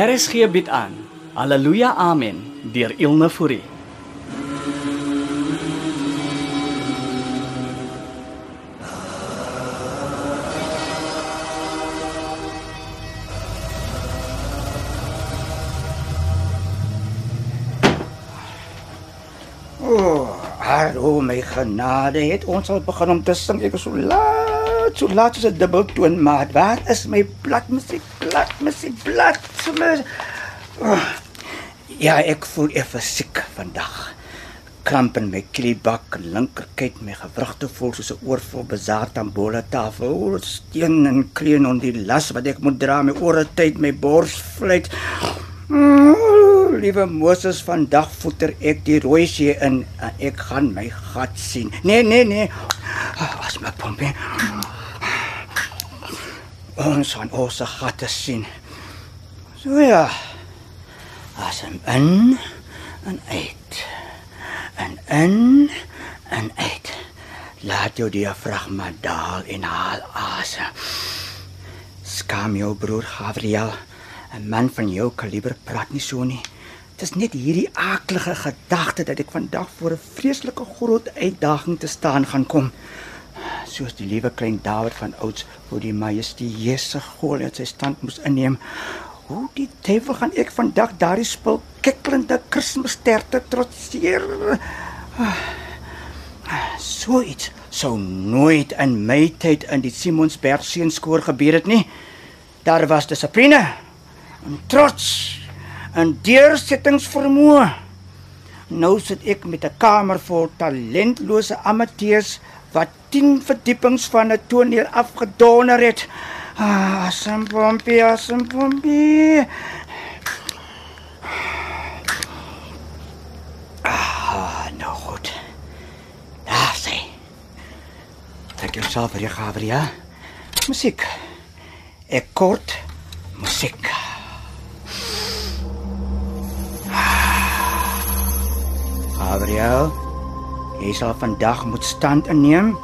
RSG bied aan Halleluja Amen deur Ilne Fourie. Hallo my genade, het ons al begin om te sing. Ek is so laat, so laat soos 'n dubbeltoon maat. Waar is my plat musiek? Plat musiek, plat. Oh, ja, ek voel effe siek vandag. Kramp in my kliebak, linkerkyk my gewrigte voel soos 'n oorvol bazaar tambola tafel. O, steen en kreun onder die las wat ek moet dra, my ore tyd, my bors vlieg. Oh, liewe Moses, vandag voeter ek die rooi see in en ek gaan my gat sien. Nee, nee, nee. Ah, As my pompe. Ons gaan ons gatte sien. So ja. Asem in en uit. En in en uit. Laat jou diafragma daal en haal asem. Skaam jou broer Gabriel. 'n Man van jou kaliber praat nie so nie. Dit is net hierdie aaklige gedagte dat ek vandag voor 'n vreeslike groot uitdaging te staan gaan kom. Soos die liewe klein Dawid van ouds voor die majestueuse Goliat sy stand moes inneem. Hoe die duiwel gaan ek vandag daardie spul kikkelende Kerssterte trotseer? So iets sou nooit in my tyd in die Simonsberg seenskoor gebeur het nie. Daar was dissipline en trots en deursettingsvermoë. Nou sit ek met 'n kamer vol talentlose amateurs wat 10 verdiepings van 'n toneel afgedonder het. Ah, asempompi, asempompi. Ah, nou goed. Daar sê. Trek jouself weer, Gabriel. Musiek. Ek kort musiek. Gabriel, jy sal vandag moet stand inneem.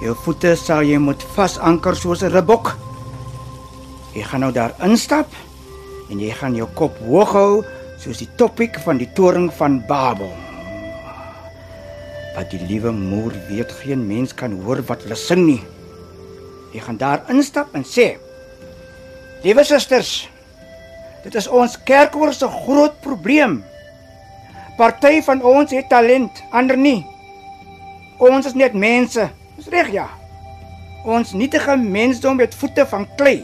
Jou voete sal jy moet vasanker soos 'n ribbok. Jy gaan nou daar instap en jy gaan jou kop hoog hou soos die toppiek van die toring van Babel. Wat die liewe moer weet geen mens kan hoor wat hulle sing nie. Jy gaan daar instap en sê: Liewe susters, dit is ons kerkhoor se groot probleem. Party van ons het talent, ander nie. Ons is net mense. Reg ja. Ons nietige mensdom met voete van klei.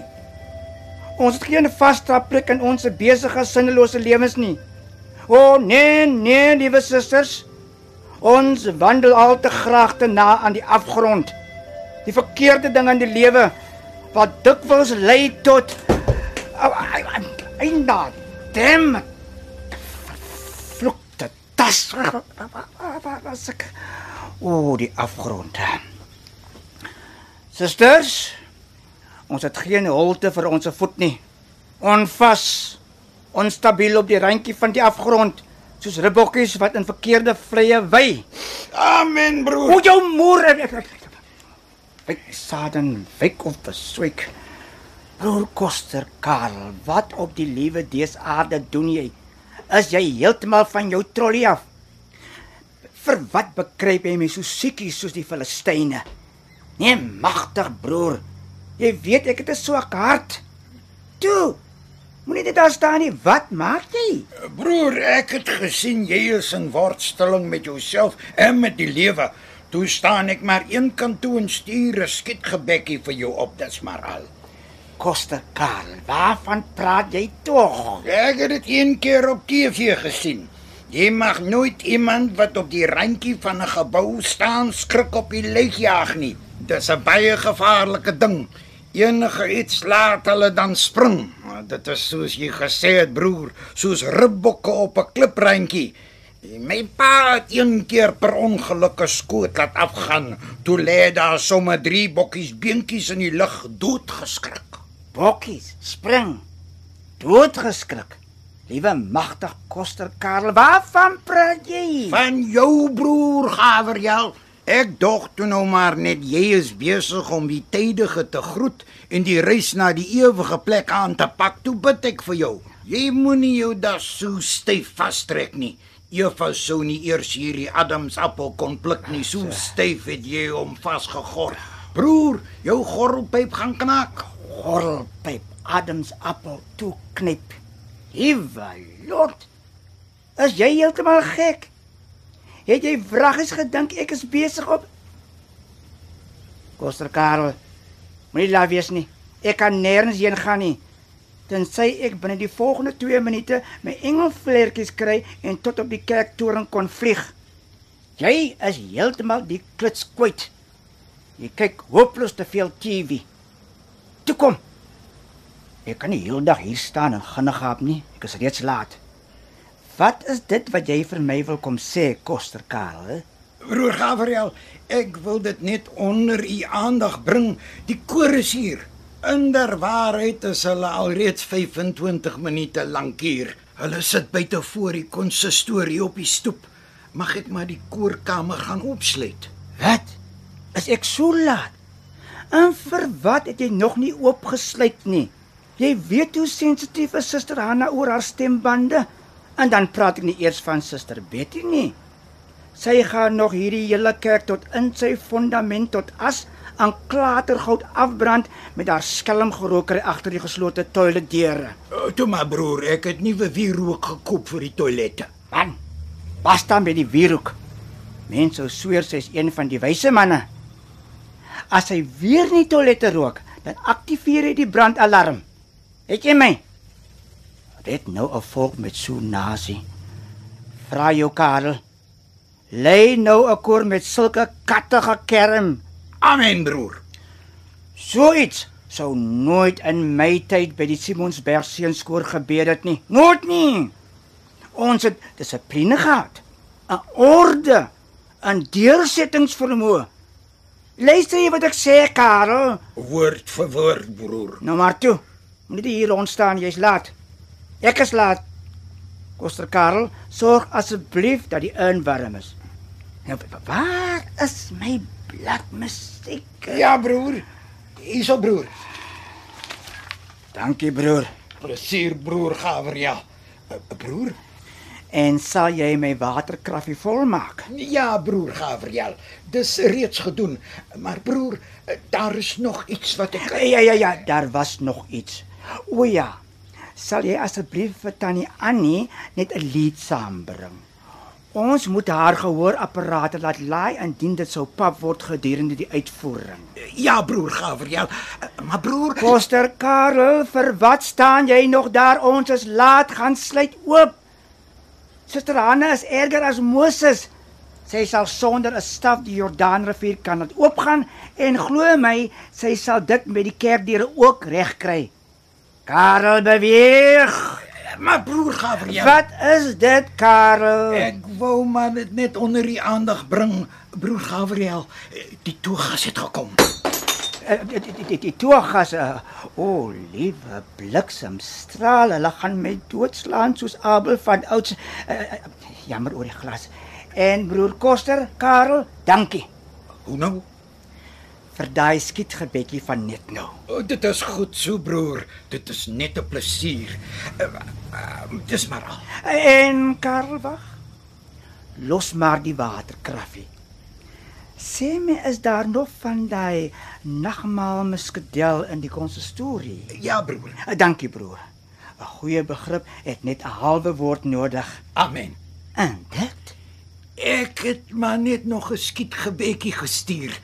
Ons het geen vaste plek in ons besige sinnelose lewens nie. O oh, nee, nee, liewe susters. Ons wandel al te graag te na aan die afgrond. Die verkeerde ding in die lewe wat dikwels lei tot einda dem vlugte tas o oh, die afgrond Susters ons het geen holte vir ons voet nie onvas onstabiel op die randjie van die afgrond soos ribbokkies wat in verkeerde vleye wy Amen, broer. hoe jou moer Wyk saden wyk of beswyk Broer Koster Karel, wat op die liewe deesaarde doen jy? Is jy heeltemal van jou trollie af? Vir wat bekruip jy my so siekies soos die Filistyne? Nee, magtig broer. Jy weet ek het 'n swak hart. Toe. Moenie dit daar staan nie. Wat maak jy? Broer, ek het gesien jy is in worsteling met jouself en met die lewe. Toe staan ek maar een kant toe en stuur 'n skietgebekkie vir jou op, dis maar al. Koster Karel, waarvan praat jy tog? Ek het dit een keer op TV gesien. Jy mag nooit iemand wat op die randjie van 'n gebou staan skrik op die lig jaag nie. Dis 'n baie gevaarlike ding. Enige iets laat hulle dan spring. Dit is soos jy gesê het broer, soos ribbokke op 'n kliprandjie. My pa het een keer per ongeluk 'n skoot laat afgaan. Toe lê daar sommer drie bokkies beentjies in die lug doodgeskrik. Bokkies, spring. Doodgeskrik. Liewe magtig Koster Karel, waarvan praat jy? Van jou broer Gabriel. Ek dog toe nou maar net jy is besig om die tydige te groet en die reis na die ewige plek aan te pak. Toe bid ek vir jou. Jy moenie jou das so styf vastrek nie. Eva sou nie eers hierdie Adams appel kon pluk nie. So styf het jy hom vasgegor. Broer, jou gorrelpyp gaan knak. Gorrelpyp Adams appel toe knip. Hiewalot. Is jy heeltemal gek? Het jy vraggies gedink ek is besig op Koster Karel. Moenie laat wees nie. Ek kan nêrens heen gaan nie. Tensy ek binne die volgende 2 minute my engelvleertjies kry en tot op die kerktoring kon vlieg. Jy is heeltemal die kluts kwyt. Jy kyk hopeloos te veel TV. Toe kom. Ek kan nie heeldag hier staan en ginnegaap nie. Ek is reeds laat. Wat is dit wat jy vir my wil kom sê, Koster Karel? Broer Gabriel, ek wil dit net onder u aandag bring. Die koor is hier. Inderwaarheid is hulle alreeds 25 minute lank hier. Hulle sit buite voor die konsistorie op die stoep. Mag ek maar die koorkamer gaan oopsluit? Wat? Is ek so laat? En vir wat het jy nog nie oopgesluit nie? Jy weet hoe sensitief is Suster Hanna oor haar stembande. En dan praat ek nie eers van Suster Betty nie. Sy gaan nog hierdie hele kerk tot in sy fondament tot as aan klatergoud afbrand met haar skelmgeroker agter die geslote toiletdeure. Uh, toe maar broer, ek het nuwe wierook gekoop vir die toilette. Man, pas dan met die wierook. Mense sweer sy is een van die wyse manne. As hy weer nie toilette rook, dan aktiveer hy die brandalarm. Het jy my? Dit nou 'n volk met so nasie. Vra jou Karel. Lei nou 'n koor met sulke kattige kerm. Amen broer. So iets sou nooit in my tyd by die Simonsberg seunskoor gebeur het nie. Nooit nie. Ons het dissipline gehad, 'n orde, 'n deursettingsvermoë. Luister jy wat ek sê, Karel? Woord vir woord broer. Nou maar toe. Moenie hier rond staan, jy's laat. Ek is laat. Koster Karel, sorg asseblief dat die urn warm is. Nou, waar is my bladmusiek? Ja broer. Hierso broer. Dankie, broer. Plesier broer Gabriel. Uh, broer? En sal jy my waterkraffie volmaak? Ja broer Gabriel. Dis reeds gedoen. Maar broer, uh, daar is nog iets wat ek Ja ja ja, daar was nog iets. O ja. Sal jy asseblief vir tannie Annie net 'n lied saambring? Ons moet haar gehoorapparate laat laai indien dit sou pap word gedurende die uitvoering. Ja broer Gabriel. Maar broer, Koster Karel, vir wat staan jy nog daar? Ons is laat, gaan sluit oop. Suster Hanna is erger as Moses. Sy sal sonder 'n staf die Jordaanrivier kan laat oopgaan en glo my, sy sal dit met die kerkdeure ook regkry. Karel beweeg. maar broer Gabriel. Wat is dit, Karel? Ek wou maar dit net onder die aandag bring, broer Gabriel. Eh, Die toegas het gekom. Eh, Die die die, die toegas. O, oh, liewe bliksemstraal, hulle gaan my doodslaan soos Abel van ouds. Jammer oor die glas. En broer Koster, Karel, dankie Hoe nou? Vir daai skietgebedjie van net nou. O, dit is goed so broer. Dit is net 'n plesier. Uh, uh, dis maar al. En Karel wag. Los maar die waterkraffie. Sê my is daar nog van daai nagmaal muskedel in die konsistorie? Ja broer. Uh, dankie broer. 'n Goeie begrip het net 'n halwe woord nodig. Amen. En dit? Ek het maar net nog 'n skietgebedjie gestuur.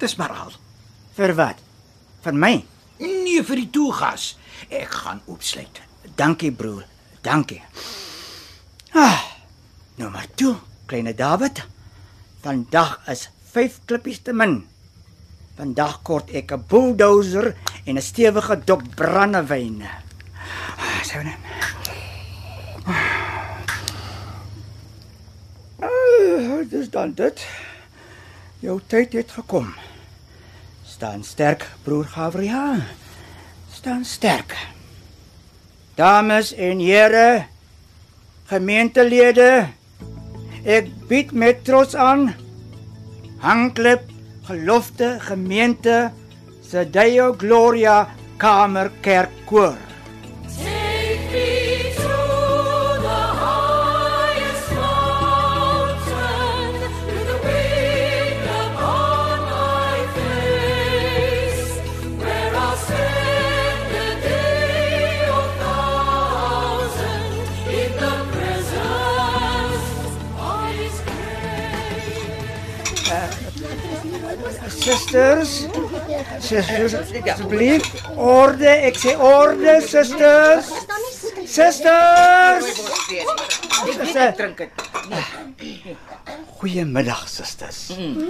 Dis maar al. Vir wat? Vir my? Nee vir die toegas. Ek gaan oopsluit. Dankie broer. Dankie. Ah. Nou maar toe, kleine David. Vandag is 5 klippies te min. Vandag kort ek 'n bulldozer en 'n stewige dop brandewyn. Ah, Sou net. Ah, dis dan dit. Jou tyd het gekom. Staan sterk, broer Gabriel. Staan sterk. Dames en here, gemeentelede, ek bied met trots aan Hangklip Gelofte Gemeente se Deo Gloria Kamerkerkkoor. Susters. Susters, asseblief. Orde, ek sê orde, susters. Susters. Susters. Drink dit. Goeiemiddag, susters.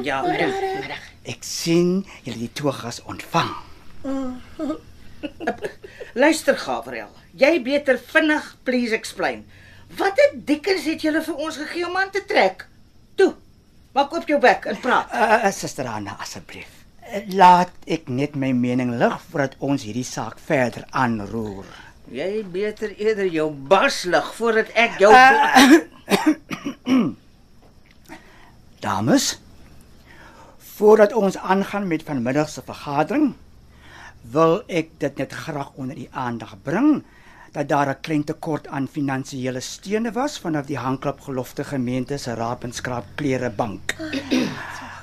Ja, middag. Ek sien julle die togas ontvang. Luister Gabriel, jy beter vinnig please explain. Wat het Dickens het julle vir ons gegee om aan te trek? Toe. Maak oop jou bek en praat. Uh, uh, Suster Anna, asseblief. Uh, Laat ek net my mening lig voordat ons hierdie saak verder aanroer. Jy beter eerder jou bas lig voordat ek jou Dames, voordat ons aangaan met vanmiddag se vergadering, wil ek dit net graag onder u aandag bring dat daar 'n klein tekort aan finansiële steune was vanaf die Handklub Gelofte Gemeente se Raap en Skraap Klere Bank.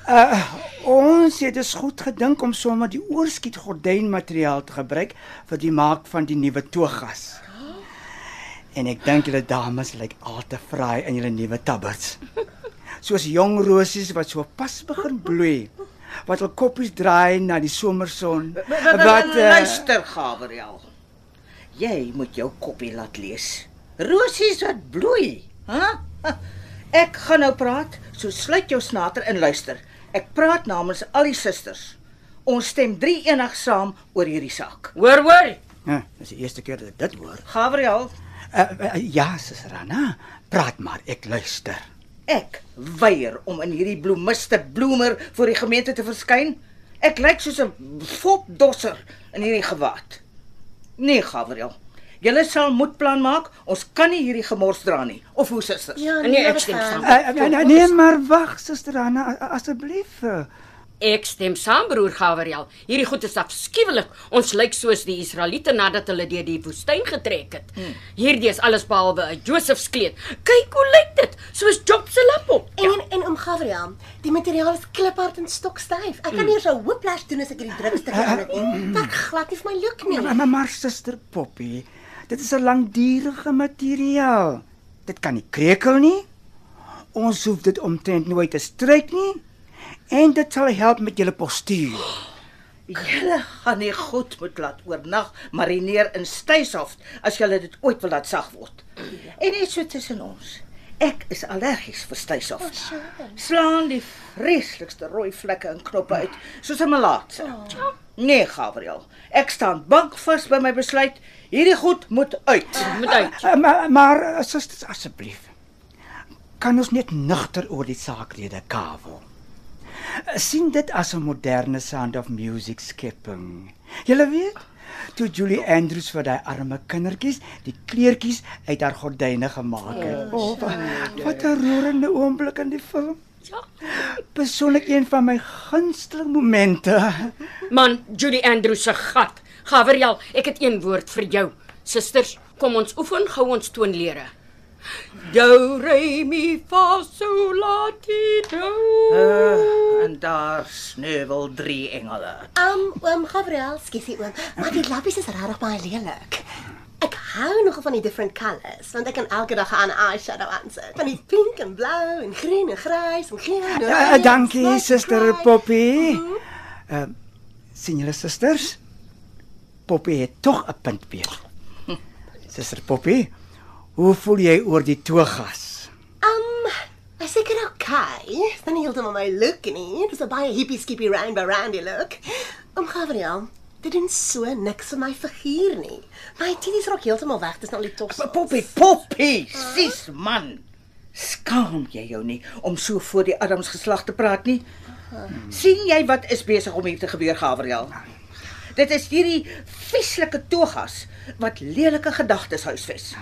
Uh, ons het dus goed gedink om sommer die oorskiet gordynmateriaal te gebruik vir die maak van die nuwe togas. En ek dink julle dames lyk al te fraai in julle nuwe tabberts. Soos jong rosies wat so pas begin bloei. Wat hul koppies draai na die somerson. Wat uh, luister Gabriel. Jy moet jou koppie laat lees. Rosies wat bloei, hè? Ek gaan nou praat, so sluit jou snater en luister. Ek praat namens al die susters. Ons stem drie enig saam oor hierdie saak. Hoor hoor. uh, dis die eerste keer dat ek dit hoor. Gabriel, Uh, uh, ja, suster Anna, praat maar, ek luister. ek weier om in hierdie bloemiste bloemer voor die gemeente te verskyn. Ek lyk soos 'n fopdosser in hierdie gewaad. Nee, Gabriel. Julle sal moedplan maak. Ons kan nie hierdie gemors dra nie. Of hoe susters? Ja, nee, ek stem saam. Uh, nee, nee, maar wag, suster Anna, asseblief. Uh, Ek stem saam broer Gabriel. Hierdie goed is afskuwelik. Ons lyk soos die Israeliete nadat hulle deur die woestyn getrek het. Hmm. Hierdie is alles behalwe 'n Josef se kleed. Kyk hoe lyk dit, soos Job se lapop. En en, en om Gabriel, die materiaal is kliphard en stokstyf. Ek kan nie eers 'n whiplash doen as ek hierdie drukste aan het nie. Dit glad nie vir my look nie. maar, maar, maar suster Poppy, dit is 'n langdurige materiaal. Dit kan nie krekel nie. Ons hoef dit omtrent nooit te stryk nie. En dit sal help met julle postuur. Julle gaan nie goed moet laat oornag marineer in styfhof as julle dit ooit wil laat sag word. En net so tussen ons. Ek is allergies vir styfhof. Slaan die vreeslikste rooi vlekke en knoppe uit soos 'n malaatse. Nee, Gabriel. Ek staan bankvas by my besluit. Hierdie goed moet uit. Moet uit. Uh, maar maar uh, susters asseblief. Kan ons net nugter oor die saakrede kavel? Uh, sien dit as 'n moderne sound of music skepping. Julle weet, toe Julie Andrews vir daai arme kindertjies die kleertjies uit haar gordyne gemaak het. Oh, wat- wat 'n roerende oomblik in die film. Ja. Persoonlik een van my gunsteling momente. Man, Judy Andrews se gat. Gabriel, ek het een woord vir jou. Susters, kom ons oefen gou ons toonlere. Do re mi fa sol la ti do. Uh, en daar sneuwel drie engele. Um oom Gabriel, skiesie oom, maar die lappies is regtig baie lelik. Ek hou nogal van die different colours, want ek kan elke dag 'n eyeshadow aansit. Van die pink en blou en groen en grys en geel en Uh, dankie, suster grijs. Poppy. Uh, sien julle susters? Poppy het tog 'n punt weer. Suster Poppy, hoe voel jy oor die togas? Um, ek seker okay. Dis nou nie heeltemal my look nie. Dis 'n baie hippie skippy rainbow randy look. Oom Gabriel, dit doen so niks vir my figuur nie. My titties raak heeltemal weg. Dis nou al die tos. Poppy, Poppy, sis man. Skaam jy jou nie om so voor die Adams geslag te praat nie? sien jy wat is besig om hier te gebeur, Gabriel? Dit is hierdie vieslike togas wat lelike gedagtes huisves.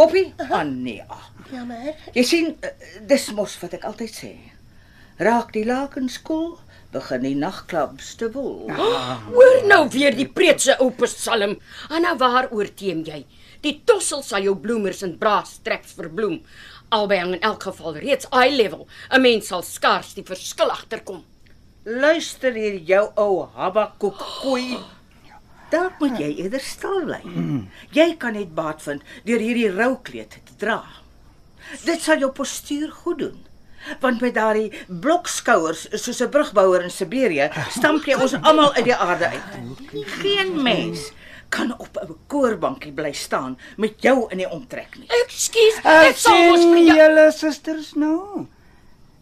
Poppy, Ania. Jammer. Jy sien, eh, dis mos wat ek altyd sê. Raak die lakens koel, begin die nagklubs te woel. Hoor nou weer die preetse ou psalm. Anna, waaroor teem jy? Die tossel sal jou bloemers en braas treks verbloem. Albei hang in elk geval reeds eye level. 'n Mens sal skaars die verskil agterkom. Luister hier jou ou Habakuk koei. Dalk moet jy eerder stil bly. Jy kan net baat vind deur hierdie roukleed te dra. Dit sal jou postuur goed doen. Want met daardie blokskouers soos 'n brugbouer in Siberië, stamp jy ons almal uit die aarde uit. Geen mens kan op 'n koorbankie bly staan met jou in die omtrek nie. Ekskuus, Ek ek sal mos vir julle susters nou.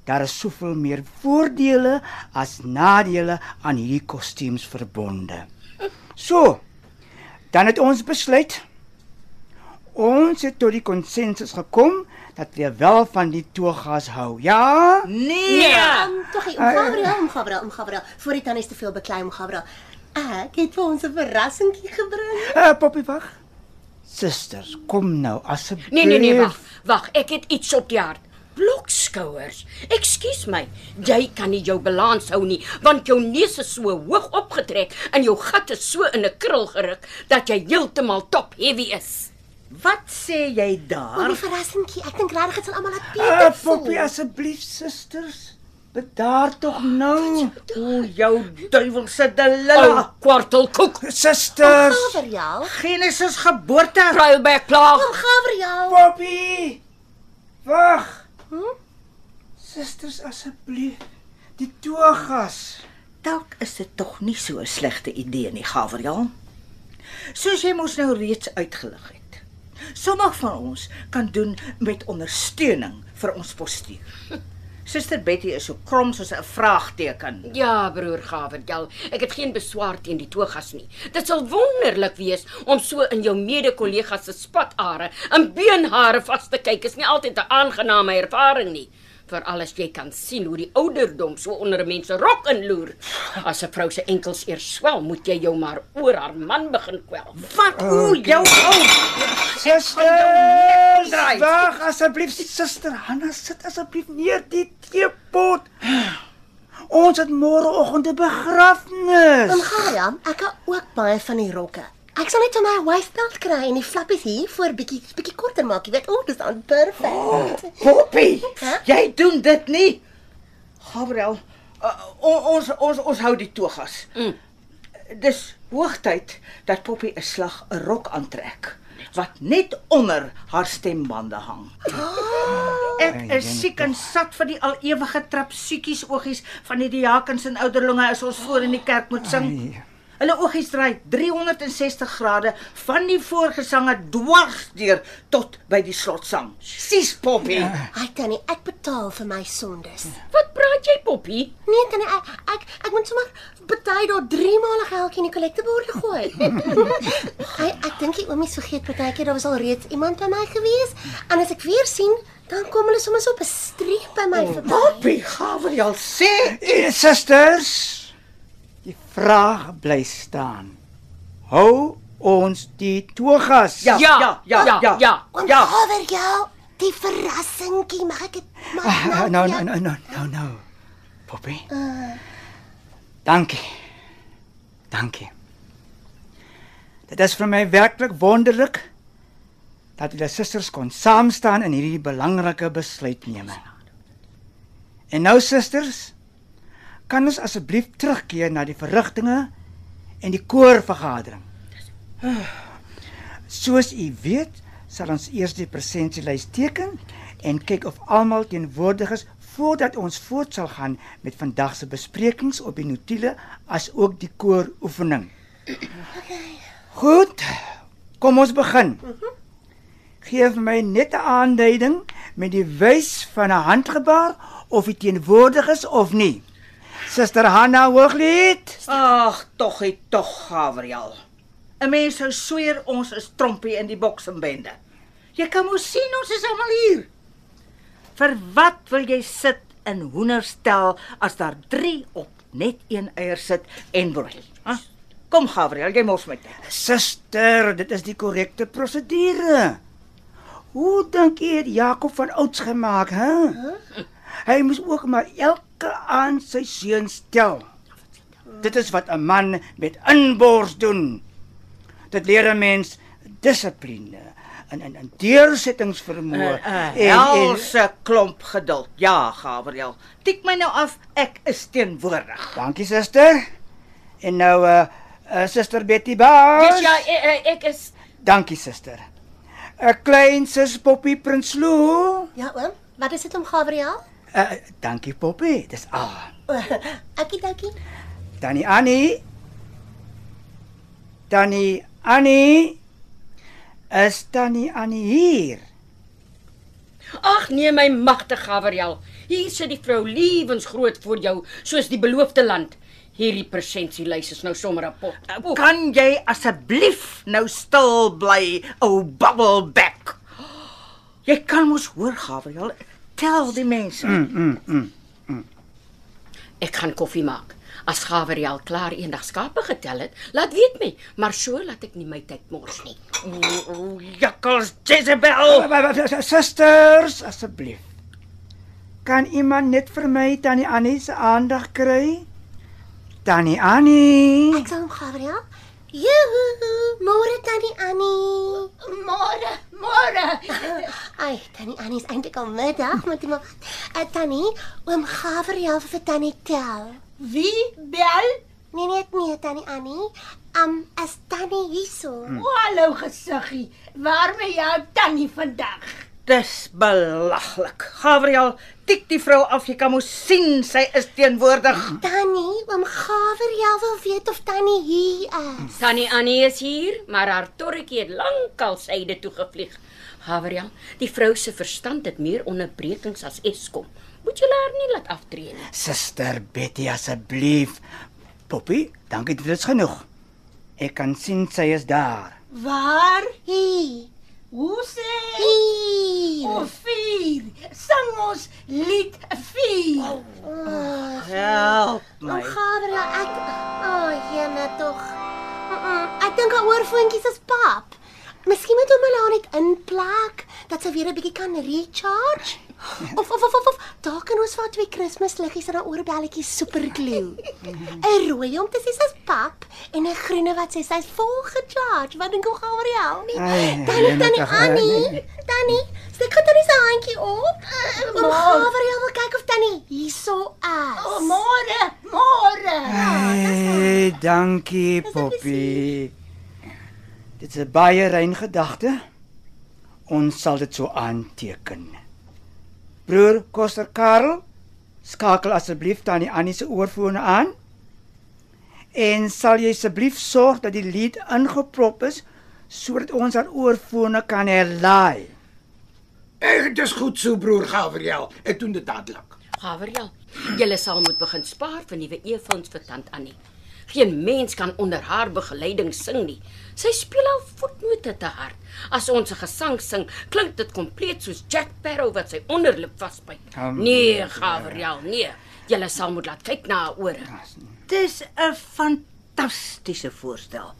Daar is soveel meer voordele as nadele aan hierdie kostuums verbonde. So, dan het ons besluit. Ons het tot die konsensus gekom dat we wel van die togas hou. Ja? Nee. Um, tog, om Gabriel, om Gabriel, om Gabriel. Voor die tannies te veel beklei om Gabriel. Ek het vir ons 'n verrassingkie gebring. Uh, Poppy wag. Susters, kom nou asseblief. Nee nee nee, wag. Wag, ek het iets op die hart. Blokskouers. Ekskuus my. Jy kan nie jou balans hou nie, want jou neus is so hoog opgetrek en jou gat is so in 'n krul geruk dat jy heeltemal top heavy is. Wat sê jy daar? die verrassingkie, ek dink regtig dit sal almal laat Uh, Pieter Poppy voel. asseblief susters. Bedaar tog nou. O, jou duiwelse delilla. kwartelkoek. Susters. Gabriel. Genesis geboorte. Pruilback plaag. Om Gabriel. Poppy! Wag. Susters asseblief. Die togas. Dalk is dit tog nie so 'n slegte idee nie, Gabriel. Soos jy mos nou reeds uitgelig het. Sommige van ons kan doen met ondersteuning vir ons postuur. Suster Betty is so krom soos 'n vraagteken. Ja, broer Gabriel, ek het geen beswaar teen die togas nie. Dit sal wonderlik wees om so in jou mede-kollegas se spatare en beenhare vas te kyk. Is nie altyd 'n aangename ervaring nie. Veral as jy kan sien hoe die ouderdom so onder 'n mens se rok inloer. As 'n vrou se enkels eers swel, moet jy jou maar oor haar man begin kwel. Wat o, jou ou. Susters! draai. Wag asseblief, suster Hanna, sit asseblief neer die teepot. Ons het môreoggend 'n begrafnis. Om Gabriel, ek hou ook baie van die rokke. Ek sal net vir my 'n waistbelt kry en die flappies hier voor bietjie bietjie korter maak. Jy weet, o, dis dan perfek. Poppy, Hæ? jy doen dit nie. Gabriel, uh, on, ons ons ons hou die togas. Mm. Dis hoogtyd dat Poppy 'n slag 'n rok aantrek wat net onder haar stembande hang. Ek is siek en sat vir die al ewige trapsiekies oogies van die diakens en ouderlinge as ons voor in die kerk moet sing. Ai. Hulle oogies draai 360 grade van die voorgesange dwars deur tot by die slotsang. Sis Poppy. Ai tannie, ek betaal vir my sondes. Wat praat jy, Poppie? Nee tannie, ek ek, ek moet sommer bety daar 3 maal 'n geldjie in die kollektebord gooi. Ai, ek dink die oomies vergeet partykeer daar was al reeds iemand by my gewees en as ek weer sien, dan kom hulle sommer so op 'n streep by my verby. Poppy, Gabriel sê Eh, Susters, die vraag bly staan. Hou ons die togas? Ja, ja, ja, ja, ja. ja. Oom Ja. Gabriel, die verrassingkie, mag ek dit mag ek Ah, nou? nou, jou- nou, nou, nou, nou. Poppy. Dankie. Dankie. Dit is vir my werklik wonderlik dat julle susters kon saam staan in hierdie belangrike besluitneming. En nou susters, kan ons asseblief terugkeer na die verrigtinge en die koorvergadering. Soos u weet, sal ons eers die presensielys teken en kyk of almal teenwoordig is voordat ons voort sal gaan met vandag se besprekings op die notule as ook die kooroefening. Goed. Kom ons begin. Geef my net 'n aanduiding met die wys van 'n handgebaar of hy teenwoordig is of nie. Suster Hanna Hooglied. Ag, tog hy tog Gabriel. 'n Mens sou sweer ons is trompie in die boksenbende. Jy kan mos sien ons is almal hier. Vir wat wil jy sit in hoenderstel as daar 3 op net een eier sit en broei? Huh? Kom Gabriel, jy mos met. Suster, dit is die korrekte prosedure. Hoe dink jy het Jakob van ouds gemaak, hè? Hy moes ook maar elke aand sy seun stel. Dit is wat 'n man met inbors doen. Dit leer 'n mens dissipline en en, en deursettingsvermoë. Uh, helse klomp geduld. Ja, Gabriel. Tik my nou af, ek is teenwoordig. Dankie suster. En nou uh, uh suster Betty Baas. Dis ja, ek, ek is Dankie suster. 'n Klein sus Poppy Prinsloo. Ja, oom. Wat is dit om Gabriel? Uh, dankie Poppy. Dis al. Akkie dakkie. Tannie Annie. Tannie Annie. Is Tannie Annie hier? Ag nee my magte Gabriel. Hier sit die vrou lewensgroot voor jou soos die beloofde land. Hierdie presensielys is nou sommer 'n pot. O, Kan jy asseblief nou stil bly, ou bubbleback? Jy kan mos hoor, Gabriel. Tel die mense. Mm. Ek gaan koffie maak. As Gabriel klaar eendag skape getel het, laat weet my, maar so laat ek nie my tyd mors nie. O, o, jakkals Jezebel. Susters, asseblief. Kan iemand net vir my Tannie Annie se aandag kry? Tannie Annie. Ek sal hom Gabriel. Joe, môre tannie Annie. Môre, môre. Ai, tannie Annie is eintlik al middag, moet jy maar. Uh, tannie, oom Gabriel vir tannie tel. Wie bel? Nee nee nee, tannie Annie. Um, is tannie hierso? O, hallo gesiggie. Waarmee jou tannie vandag? Dis belaglik. Gabriel, tik die vrou af. Jy kan mos sien sy is teenwoordig. Tannie, oom Gabriel wil weet of tannie hier is. Tannie Annie is hier, maar haar torretjie het lankal syde toe gevlieg. Gabriel, die vrou se verstand het meer onderbrekings as Eskom. Moet jy haar nie laat aftree nie. Suster Betty asseblief. Poppy, dankie dit is genoeg. Ek kan sien sy is daar. Waar? Hier. Hoe sê? Hier. O, vier. Sing ons lied 4. Help Oom my. Gabriel, ek O, oh, jene tog. Mm -mm, ek dink haar oorfoontjies is pap. Miskien moet hom hulle net inplak dat sy weer 'n bietjie kan recharge. Of of of of, of daar kan ons vir twee Kersmisliggies en 'n oorbelletjie superglue. 'n Rooi om te sê sy's pap en 'n groene wat sê sy's vol gecharge. Wat dink oom Gabriel? Ai, Tannie, jene tannie tog, Annie. Tannie, steek gou tannie se handjie op. Oom Gabriel wil kyk of tannie hierso is. O, môre, môre. Hey, dankie Poppy. Dit is 'n baie rein gedagte. Ons sal dit so aanteken. Broer Koster Karel, skakel asseblief tannie Annie se oorfone aan. En sal jy asseblief sorg dat die lied ingeprop is sodat ons haar oorfone kan herlaai. Eh, dis goed so broer Gabriel. Ek doen dit dadelik. Gabriel, jy sal moet begin spaar vir nuwe earphones vir tant Annie. Geen mens kan onder haar begeleiding sing nie. Sy speel al voetnote te hard. As ons 'n gesang sing, klink dit kompleet soos Jack Sparrow wat sy onderlip vasbyt. Um, Nee, Gabriel, nee. Jy sal moet laat kyk na haar ore. Dis 'n fantastiese voorstel.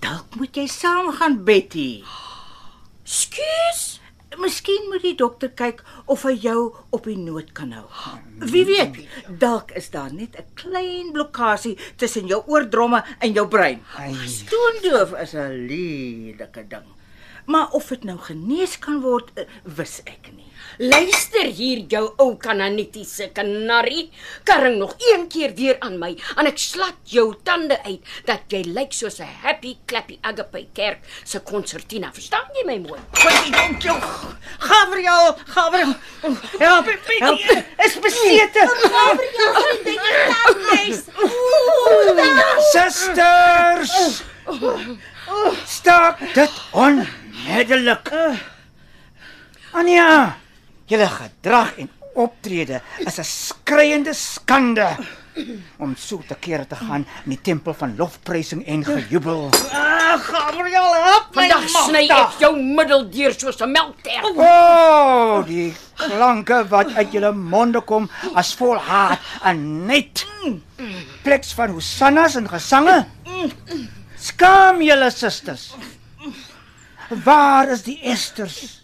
Dalk moet jy saam gaan, Betty. Skus. Miskien moet die dokter kyk of hy jou op die noot kan hou. Wie weet, dalk is daar net 'n klein blokkade tussen jou oordromme en jou brein. Ai. Stoondoof is 'n lelike ding. Maar of dit nou genees kan word, eh, wis ek nie. Luister hier jou ou kananitiese kanarie. Karring nog een keer weer aan my en ek slat jou tande uit dat jy lyk soos 'n happy clappy agape kerk se konsertina. Verstaan jy my mooi? Gooi die dom jou. Gabriel, Gabriel. Help, help. Is besete. Susters! Stop dit onmiddellik. Anja, julle gedrag en optrede is 'n skreiende skande om so te kere te gaan in die tempel van lofprysing en gejubel. Ah, Gabriel, help my. Vandag sny ek jou middel deur soos 'n melkter. O, oh, die klanke wat uit julle monde kom as vol haat en net pleks van hosannas en gesange. Skaam julle susters. Waar is die Esters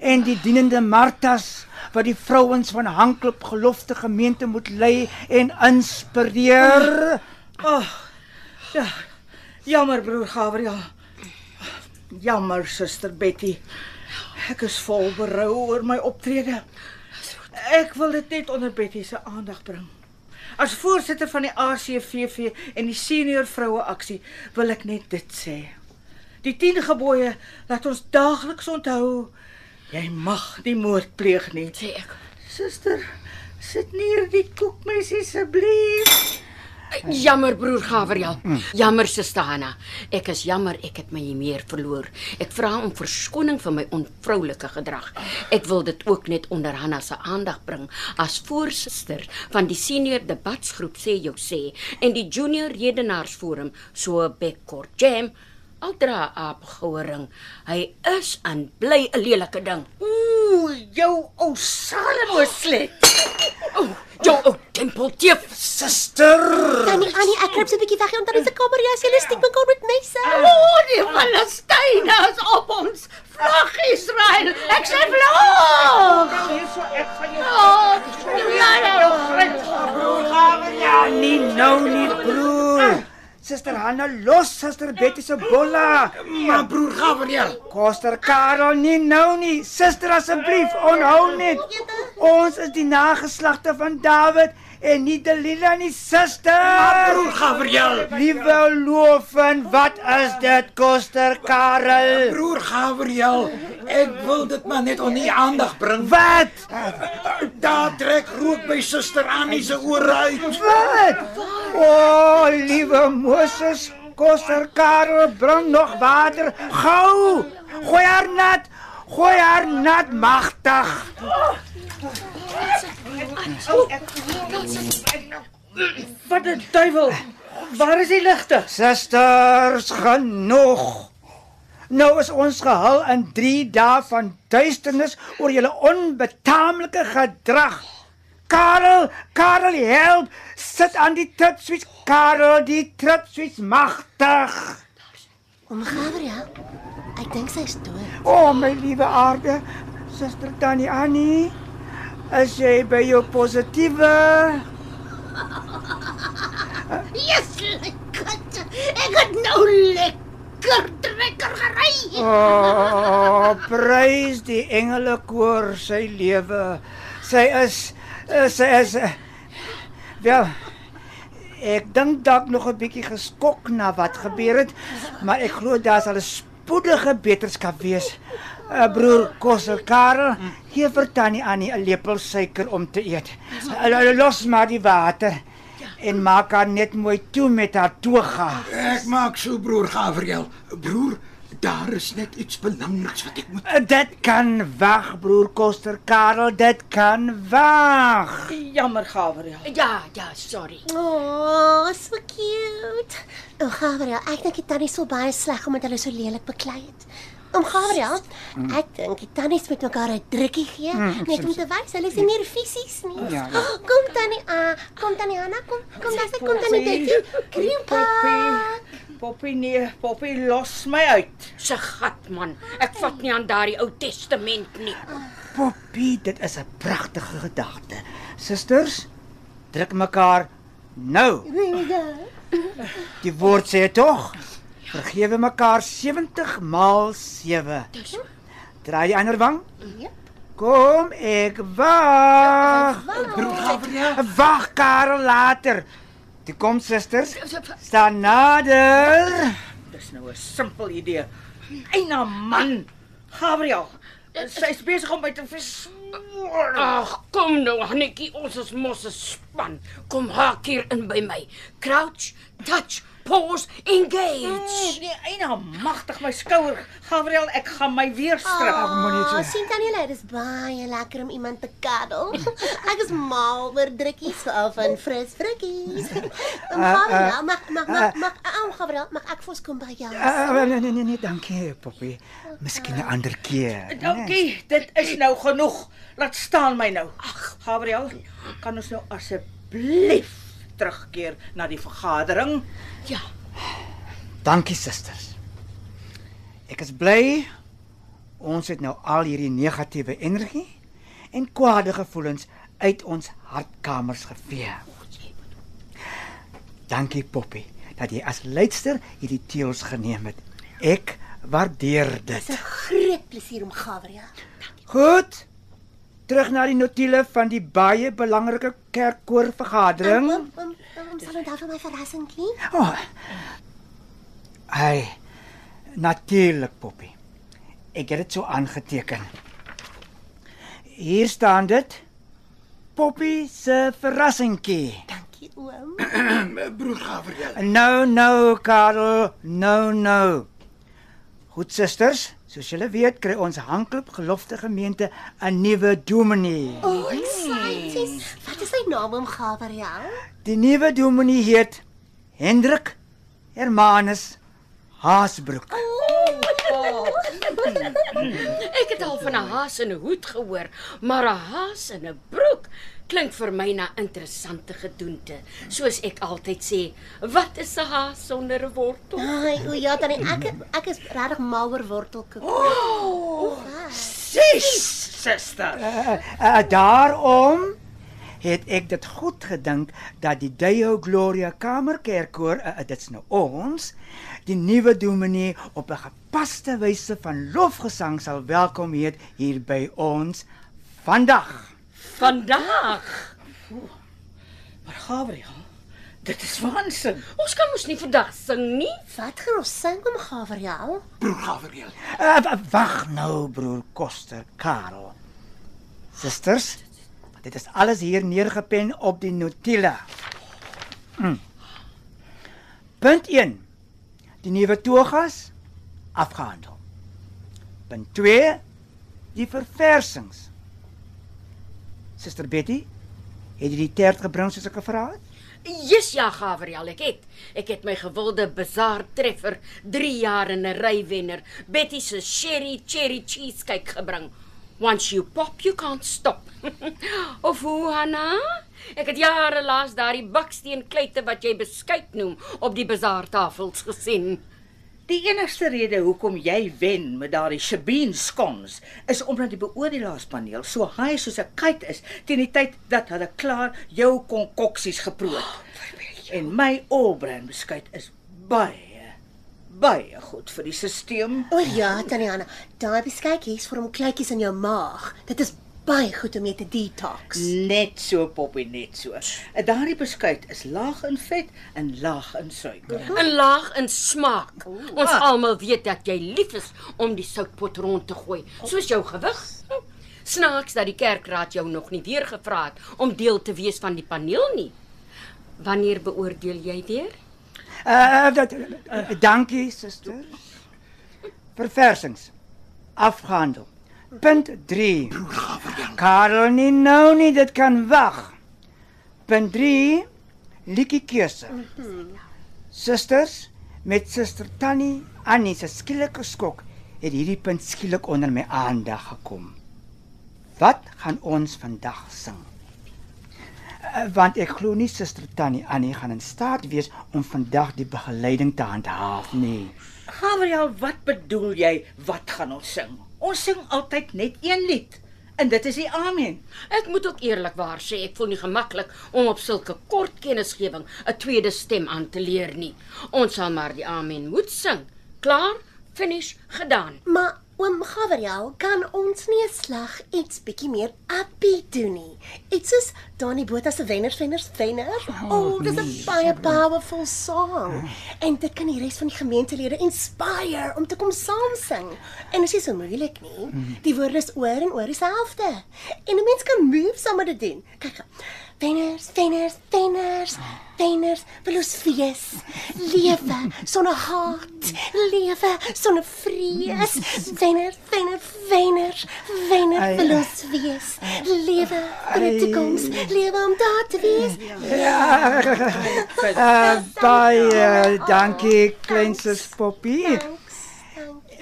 en die dienende Martas wat die vrouens van Hanklop gelofte gemeente moet lei en inspireer? Ja. Jammer broer Gabriel. Jammer suster Betty. Ek is vol berou oor my optrede. Ek wil dit net onder Betty se aandag bring. As voorsitter van die ACVV en die senior vroue aksie wil ek net dit sê. Die 10 gebooie laat ons daagliks onthou jy mag nie moord pleeg nie. Sê ek. Suster, Sit neer die koekmesie asseblief. Jammer broer Gabriel. Jammer suster Hanna. Ek is jammer ek het my meer verloor. Ek vra om verskoning vir my onvroulike gedrag. Ek wil dit ook net onder Hanna se aandag bring as voorsitter van die senior debatsgroep sê jou sê en die junior redenaarsforum so bekkort jam al dra aap gehoring. Hy is en bly 'n lelike ding. Ooh, jou ou Salomo slet. O, oh, jou ou tempelteef. Suster! Tannie Annie, ek kruip so 'n bietjie weg onder die kamer. Ja, jy steek mekaar met messe. O, die Filistyne is op ons. Vlug Israel. Ek sê vlug. Suster Hanna los Suster Betty se bolla. Maar broer Gabriel, Koster Karel nie nou nie. Suster asseblief, onhou net. Ons is die nageslagte van Dawid en nie Delila nie, suster. broer Gabriel, Liewe loofen, wat is dit, Koster Karel? broer Gabriel, ek wil dit maar net onder die aandag bring. Wat? Daar trek rook by suster Annie se ore uit. Wat? O, oh, liewe Moses, Koster Karel, bring nog water. Gou! Gooi haar nat. Gooi haar nat magtig. Wat 'n duiwel. Waar is die ligte? Susters, genoeg. Nou is ons gehul in 3 dae van duisternis oor julle onbetaamlike gedrag. Karel, Karel, help! Sit aan die tripswitch, Karel, die tripswitch magtig. Oom Gabriel, ek dink sy is dood. O, oh, my liewe aarde, suster Tannie Annie, as jy by jou positiewe Yes, lekker. Ek het nou lekker trekker gery. O, oh, prys die engelekoor sy lewe. Sy is sy is wel ek dink dalk nog 'n bietjie geskok na wat gebeur het, maar ek glo daar sal 'n spoedige beterskap wees. Uh, broer Kossel Karel, gee vir Tannie Annie 'n lepel suiker om te eet. Uh, los maar die water en maak haar net mooi toe met haar toga. Ek maak so broer Gabriel. Broer, daar is net iets belangriks wat ek moet Uh, Dit kan wag, broer Koster Karel, dit kan wag. Jammer, Gabriel. Ja, ja, sorry. Oh, so cute. Oom Gabriel, ek dink die tannie sou baie sleg omdat hulle so lelik beklei het. Oom Gabriel, ek dink die tannies moet mekaar 'n drukkie gee, net om te wys hulle is nie meer fisies nie. Ja, ja. Oh, kom tannie, ah, kom tannie Anna, kom, kom daar, kom tannie Betty. Kriempa. Poppy nee, Poppy los my uit. Se gat man, ek vat nie aan daardie Ou Testament nie. Poppy, dit is 'n pragtige gedagte. Susters, druk mekaar nou. Die woord sê tog, vergewe mekaar 70 maal 7. Dis Draai die ander wang. Yep. Kom, ek wag. broer Gabriel. Wag, Karel later. Toe kom susters, staan nader. Dis nou 'n simpel idee. Eina man. Gabriel, sy's besig om my te versmoor. Ag, kom nou, Hannetjie, ons is mos 'n span. Kom haak hier in by my. Crouch, touch, pause, engage. Nee, Eina magtig my skouer. Gabriel, ek gaan my weer strip. moenie Oh, so- sien tannie Lady, dis baie lekker om iemand te cuddle. Ek is mal oor drukkies veral van fris frikkies. Oom Gabriel, mag mag mag mag oom Gabriel, mag ek vir ons kom by jou? Nee nee nee nee, dankie, Poppy. Miskien 'n ander keer. né? Dankie, dit is nou genoeg. Laat staan my nou. Ag, Gabriel, kan ons nou asseblief terugkeer na die vergadering? Ja, Dankie susters. Ek is bly ons het nou al hierdie negatiewe energie en kwade gevoelens uit ons hartkamers gevee. Dankie Poppy dat jy as leidster hierdie teels geneem het. Ek waardeer dit. Dis 'n groot plesier om Gabriel. Goed. Terug na die notule van die baie belangrike kerkkoor vergadering. Oom, oom, oom, sal onthou van my verrassingkie? Oh. Hy natuurlik Poppy. Ek het dit so aangeteken. Hier staan dit. Poppy se verrassingkie. Dankie oom. Broer Gabriel. Nou nou Karel, nou nou. Goed susters, soos julle weet kry ons Hanklip gelofte gemeente 'n nuwe dominee. Oh, exciting. Wat is sy naam oom Gabriel? Die nuwe dominee heet Hendrik Hermanus Haasbroek. Ek het al van 'n haas in 'n hoed gehoor, maar 'n haas in 'n broek klink vir my na interessante gedoente. Soos ek altyd sê, wat is 'n haas sonder 'n wortel? Ai, o ja, dan ek ek is regtig mal oor wortelkoek. Sis, suster. Uh, uh, daarom het ek dit goed gedink dat die Deo Gloria Kamerkerkkoor, uh, dit's nou ons, die nuwe dominee op 'n gepaste wyse van lofgesang sal welkom heet hier by ons vandag. Vandag. Maar Gabriel, dit is waansin. Ons kan mos nie vandag sing nie. Wat gaan ons sing oom Gabriel? Broer Gabriel. Uh, w- wag nou broer Koster Karel. Susters, dit is alles hier neergepen op die notule. Mm. Punt 1. Die nuwe togas afgehandel. Punt 2. Die verversings. Suster Betty, het jy die tert gebring soos ek gevra het? Yes ja, Gabriel, ek het. Ek het my gewilde bazaar treffer 3 jaar in 'n ry wenner, Betty se sherry cherry cheesecake gebring. Once you pop, you can't stop. of hoe Hanna? Ek het jare laas daardie baksteen kleite wat jy beskuit noem op die bazaartafels gesien. Die enigste rede hoekom jy wen met daardie Shabeen skons is omdat die beoordelaarspaneel so high soos 'n kite is teen die tyd dat hulle klaar jou konkoksies geproe het. En my Allbrand beskuit is baie baie goed vir die stelsel. O ja, Tanyana, daai beskuitjies vorm kleutjies in jou maag. Dit is baie goed om mee te detox. Net so poppie net so. En Daardie beskuit is laag in vet en laag in suiker. 'n Laag in smaak. Ons almal weet dat jy lief is om die soutpot rond te gooi, soos jou gewig. Snaaks dat die kerkraad jou nog nie weer gevra het om deel te wees van die paneel nie. Wanneer beoordeel jy weer? Uh, dat, uh, dankie suster. Verversings afgehandel. Punt 3. Karel nie nou nie, dit kan wag. Punt 3. Liedjie keuse. Susters met suster Tannie Annie se skielike skok het hierdie punt skielik onder my aandag gekom. Wat gaan ons vandag sing? Uh, want ek glo nie suster Tannie Annie gaan in staat wees om vandag die begeleiding te handhaaf nie. Gabriel, wat bedoel jy? Wat gaan ons sing? Ons sing altyd net een lied. En dit is die Amen. Ek moet ook eerlikwaar sê, ek voel nie gemaklik om op sulke kort kennisgewing 'n tweede stem aan te leer nie. Ons sal maar die Amen moet sing. Klaar? Finish gedaan. Maar oom Gabriel, kan ons nie 'n slag iets bietjie meer uppie doen nie? Iets soos Donnie Botha se Wenners Wenners Wenner. O, oh, dis 'n baie powerful song. En dit kan die res van die gemeentelede inspire om te kom saam sing. En dit is nie so moeilik nie. Die woorde is oor en oor dieselfde. En 'n mens kan move saam met dit doen. Kyk. Wenners, wenners, wenners, wenners, wil ons fees. Lewe sonder haat, lewe sonder vrees. Wenners, wenners, wenners, wenners, wil ons wees. Lewe vir die toekoms, lewe om daar te wees. Uh, baie dankie kleinsus Poppy.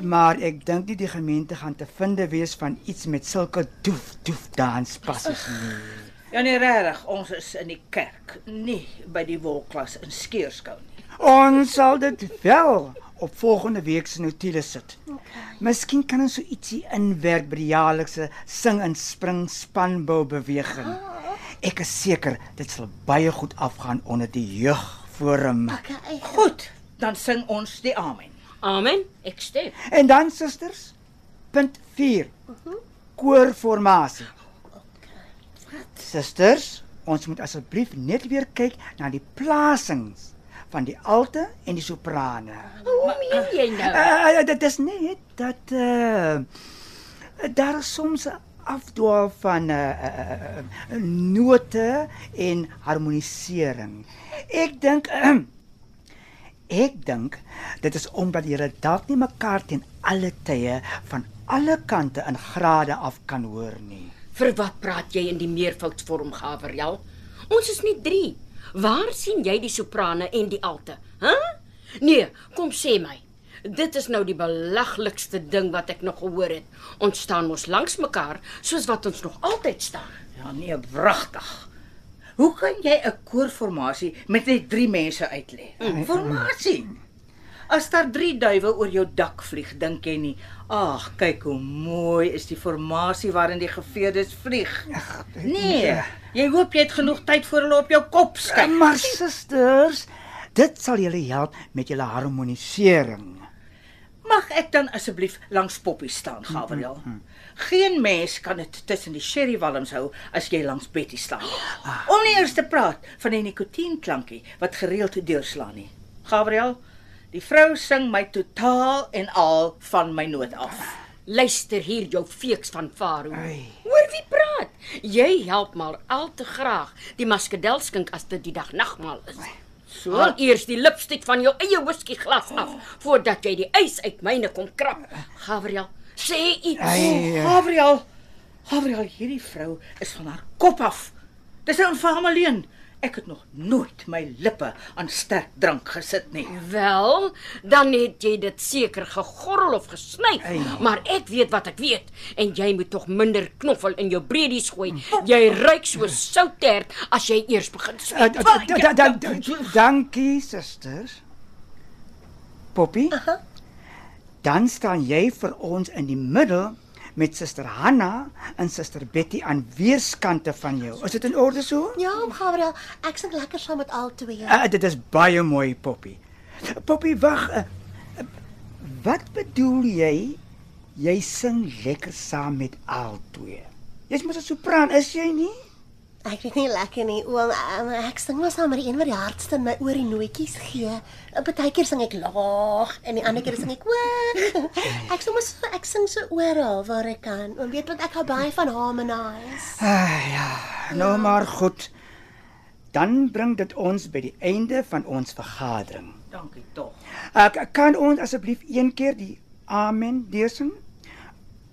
Maar ek dink nie die gemeente gaan te finde wees van iets met sulke doef doef danspassies nie. Ja nee regtig, ons is in die kerk, nie by die wolklas in Skeerskou nie. Ons sal dit wel op volgende week se notules sit. Okay. Miskien kan ons so ietsie inwerk by die jaarlikse sing en spring spanbou beweging. Ek is seker dit sal baie goed afgaan onder die jeugforum. Okay. Goed, dan sing ons die Amen. Amen. Ek stem. En dan susters, punt 4. Koorformasie. Susters, ons moet asseblief net weer kyk na die plasings van die alte en die soprane. Hoe meen jy nou? Uh, dit is net dat uh daar soms 'n afdwaal van 'n uh, uh, uh, note en harmonisering. Ek dink uh, ek dink dit is omdat julle dalk nie mekaar teen alle tye van alle kante in grade af kan hoor nie. Vir wat praat jy in die meervoudsvorm, Gabriel? Ons is nie 3. Waar sien jy die soprane en die alte? H? Huh? Nee, kom sê my. Dit is nou die belaglikste ding wat ek nog gehoor het. Ons staan mos langs mekaar soos wat ons nog altyd staan. Ja nee, wragtig. Hoe kan jy 'n koorformasie met net 3 mense uitlê? Formasie. As daar 3 duwe oor jou dak vlieg, dink jy nie, "Ag, kyk hoe mooi is die formasie waarin die geveerdes vlieg." Nee, jy hoop jy het genoeg tyd voor hulle op jou kop skyk. Maar susters, dit sal julle help met julle harmonisering. Mag ek dan asseblief langs Poppy staan, Gabriel? Geen mens kan dit tussen die sherrywalms hou as jy langs Betty staan. Om nie eers te praat van die nikotiinklankie wat gereeld deurslaan nie. Gabriel, die vrou sing my totaal en al van my noot af. Luister hier jou feeks van Faro. Ai. Hoor wie praat? Jy help maar al te graag die maskedelskink as dit die dag nagmaal is. So, haal eers die lipstik van jou eie whisky glas af voordat jy die ys uit myne kom krap. Gabriel, sê iets. Ai, Gabriel, Gabriel, hierdie vrou is van haar kop af. Dis 'n infame alleen. Ek het nog nooit my lippe aan sterk drank gesit nie. Wel, dan het jy dit seker gegorrel of gesny. Ei. Maar ek weet wat ek weet en jy moet tog minder knoffel in jou breedies gooi. Jy ruik so soutert as jy eers begin Uh, sweet. d- d- d- d- d- Dankie, susters. Poppy? Dan staan jy vir ons in die middel met suster Hanna en suster Betty aan weerskante van jou. Is dit in orde so? Ja, oom Gabriel, ek sing lekker saam met al twee. Uh, dit is baie mooi, Poppy. Poppy, wag. Uh, wat bedoel jy? Jy sing lekker saam met al twee. Jy's mos 'n sopraan, is jy nie? Ek weet nie lekker nie, oom. Um, ek sing maar saam met die een wat die hardste in my oor die nootjies gee. Partykeer sing ek laag en die ander keer sing ek hoog. Ek sing mos ek sing so oral waar ek kan. Oom weet wat ek hou baie van harmonize. Ah, ja, nou maar goed. Dan bring dit ons by die einde van ons vergadering. Dankie tog. Ek kan ons asseblief een keer die amen deursing?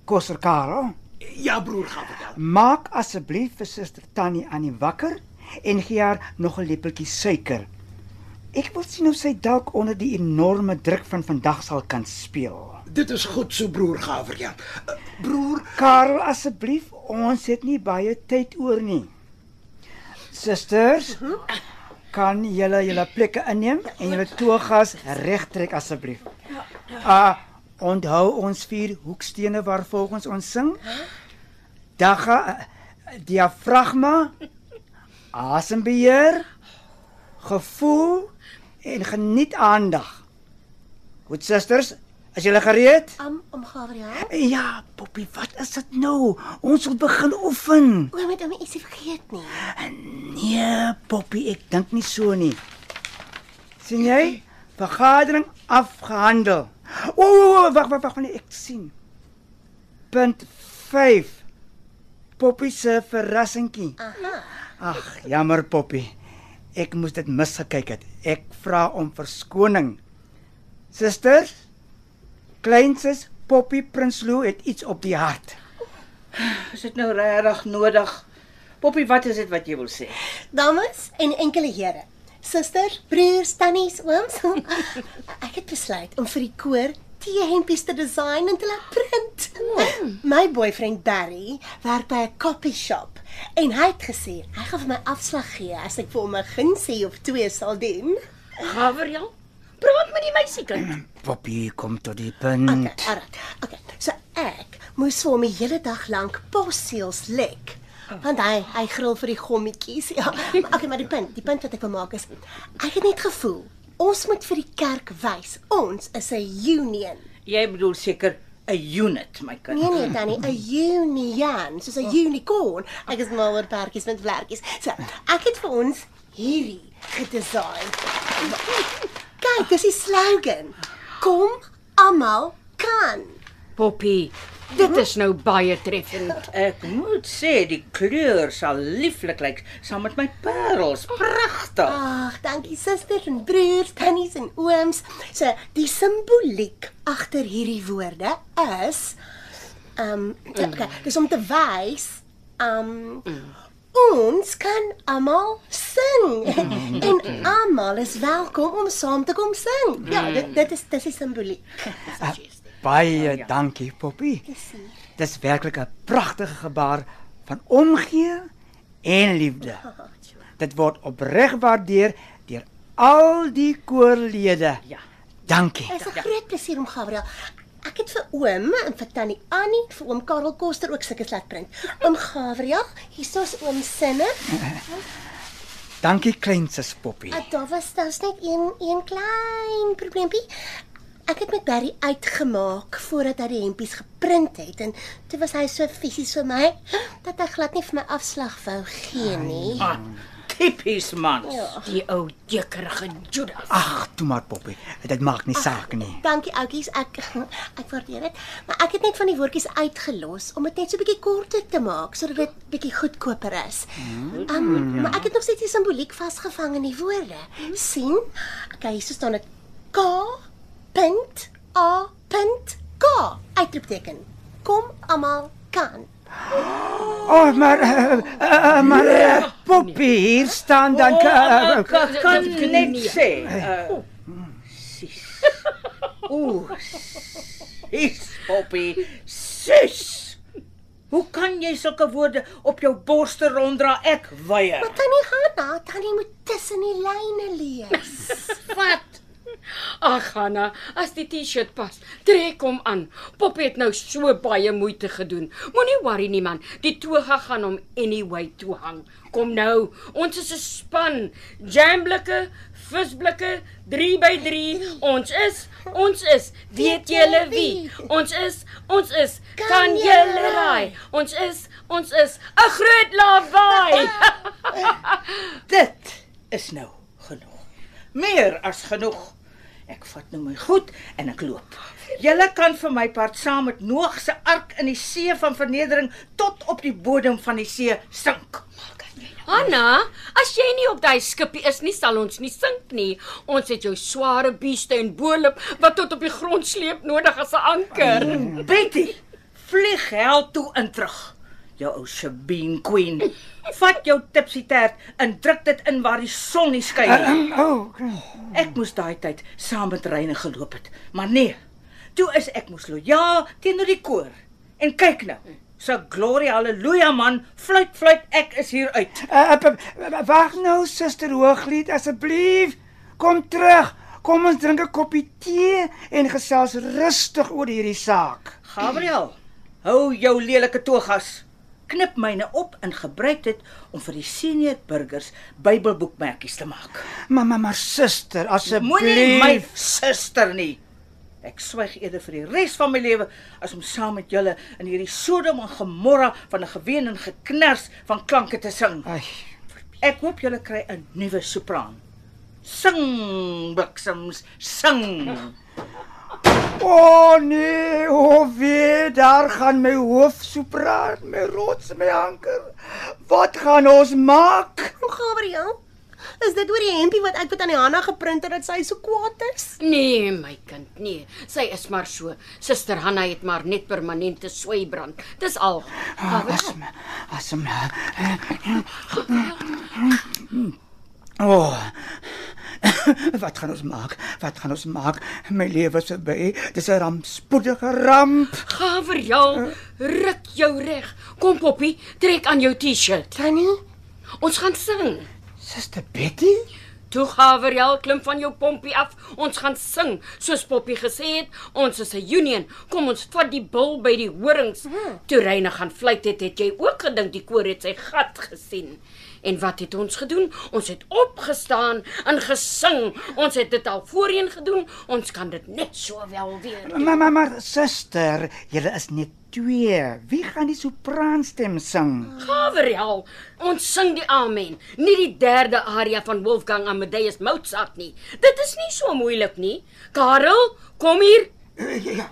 Koster Karel, Ja broer Gabriel. maak asseblief vir suster Tannie aan die wakker en gee haar nog 'n lepeltjie suiker. Ek wil sien of sy dalk onder die enorme druk van vandag sal kan speel. Dit is goed so broer Gabriel. Uh, broer, Karel, asseblief, ons het nie baie tyd oor nie. Susters, kan julle julle plekke inneem en julle togas regtrek asseblief. Ah, onthou ons vier hoekstene waar volgens ons sing. Dagga eh, diafragma, asembeheer, gevoel en geniet aandag. Goed susters, is julle gereed? Um, oom Gabriel. Ja, Poppy, wat is dit nou? Ons moet begin oefen. Oom het hom ietsie vergeet nie. Nee, Poppy, ek dink nie so nie. sien jy? Vergadering afgehandel. O, o, o, wag, wag, wag, nee, ek sien. Punt 5. Poppy se verrassingkie. Aha. Ag, jammer Poppy. Ek moes dit misgekyk het. Ek vra om verskoning. Susters, kleinses Poppy Prinsloo het iets op die hart. Is dit nou regtig nodig? Poppy, wat is dit wat jy wil sê? Dames en enkele here, susters, broers, tannies, ooms. ek het besluit om vir die koor T-hempies te design en te laat print. My boyfriend Barry werk by 'n copy shop en hy het gesê hy gaan vir my afslag gee as ek vir hom 'n gunsie of twee sal doen. Gabriel, praat met die meisiekind. Poppy kom tot die punt. Okay, alright. Okay. So ek moes vir hom die hele dag lank posseels lek. Want hy hy gril vir die gommetjies. Ja. Maar okay, maar die punt, die punt wat ek wil maak is ek het net gevoel ons moet vir die kerk wys ons is 'n union. Jy bedoel seker 'n unit, my kind. Nee nee Tannie, 'n union, soos 'n unicorn. Ek is mal oor perdjies met vlekkies. So, ek het vir ons hierdie gedesign. Kyk, dis die slogan. Kom almal kan. Poppy, Dit is nou baie treffend. Ek moet sê die kleur sal lieflik lyk saam met my parels. Pragtig. Ag, dankie susters en broers, tannies en ooms. So, die simboliek agter hierdie woorde is ehm um, okay, dis om te wys ehm um, ons kan almal sing en almal is welkom om saam te kom sing. Ja, dit dit is dis die simboliek. Uh, baie dankie, Poppy. Dis werklik 'n pragtige gebaar van omgee en liefde. Dit word opreg waardeer deur al die koorlede. Ja. Dankie. Dit is 'n groot plesier om Gabriel. Ek het vir oom en vir tannie Annie, vir oom Karel Koster ook sulke laat print. Oom Gabriel, hier's oom sinne. Dankie kleinsus Poppy. Uh, daar was daar's net een een klein probleempie. Ek het met Barry uitgemaak voordat hy die hempies geprint het en toe was hy so fisies vir my dat hy glad nie vir my afslag wou gee nie. Ah, tipies man. Die ou dikkerige Judas. Ag, toe maar Poppy. Dit maak nie saak nie. Dankie oudjies, ek ek waardeer dit. Maar ek het net van die woordjies uitgelos om dit net so bietjie korter te maak sodat dit bietjie goedkoper is. Um, maar ek het nog steeds die simboliek vasgevang in die woorde. sien? Okay, hier staan dit K punt A punt K uitroepteken. Kom almal kan. Oh, maar uh, uh, maar uh, Poppy, hier staan dan uh, kan, kan net sê. Uh, sis. Ooh. Sis, Poppy. Sis. Hoe kan jy sulke woorde op jou borste ronddra? Ek weier. Maar tannie Hanna, tannie moet tussen die lyne lees. Wat? Ag Hanna, as die T-shirt pas, trek hom aan. Pop het nou so baie moeite gedoen. Moenie worry nie man, die toga gaan hom anyway toe hang. Kom nou, ons is 'n span. Jamblikke, visblikke, 3 by 3. Ons is, ons is. Weet julle wie? Ons is, ons is. Kan julle raai? Ons is, ons is 'n groot lawaai. Dit is nou genoeg. Meer as genoeg. Ek vat nou my goed en ek loop. Julle kan vir my part saam met Noag se ark in die see van vernedering tot op die bodem van die see sink. Hanna, as jy nie op daai skipie is nie, sal ons nie sink nie. Ons het jou sware bieste en bolop wat tot op die grond sleep nodig as 'n anker. Betty, vlieg hel toe in terug. Jou ou Sabine Queen. Vat jou tipsy tert en druk dit in waar die son nie skyn nie. oh, Ek moes daai tyd saam met Reine geloop het, maar nee. Toe is ek mos lojaal teenoor die koor. En kyk nou. So glory haleluja man, fluit fluit ek is hier uit. uh, uh, wag nou suster Hooglied asseblief. Kom terug. Kom ons drink 'n koppie tee en gesels rustig oor hierdie saak. Gabriel, hou jou lelike togas. Knip myne op en gebruik dit om vir die senior burgers Bybelboekmerkies te maak. Mamma, maar suster, Moenie my asseblief. suster nie. Ek swyg eerder vir die res van my lewe as om saam met julle in hierdie Sodom en Gomorra van 'n geween en geknars van klanke te sing. Ai, Ek hoop julle kry 'n nuwe sopraan. Sing, bliksems, sing. O oh, nee, o oh, wee, daar gaan my hoofsopraan, my rots, my anker. Wat gaan ons maak? Oom Gabriel, is dit oor die hempie wat ek met aan die Hanna geprint het dat sy so kwaad is? Nee, my kind, nee. Sy is maar so. Suster Hanna het maar net permanente sweibrand. Dis al. Asem, asem. O. Oh. Wat gaan ons maak? Wat gaan ons maak? My lewe is verby. Dis 'n rampspoedige ramp. Gabriel, ruk jou reg. Kom Poppy, trek aan jou T-shirt. Tannie, Ons gaan sing. Suster Betty? Toe Gabriel klim van jou pompie af. Ons gaan sing, soos Poppy gesê het. Ons is 'n union. Kom ons vat die bil by die horings. Toe Reyne gaan fluit het, het jy ook gedink die koor het sy gat gesien. En wat het ons gedoen? Ons het opgestaan en gesing. Ons het dit al voorheen gedoen. Ons kan dit net so wel weer doen. Maar maar maar suster, julle is net twee. Wie gaan die sopraanstem sing? Gabriel, ons sing die amen, nie die derde aria van Wolfgang Amadeus Mozart nie. Dit is nie so moeilik nie. Karel, kom hier. Ja,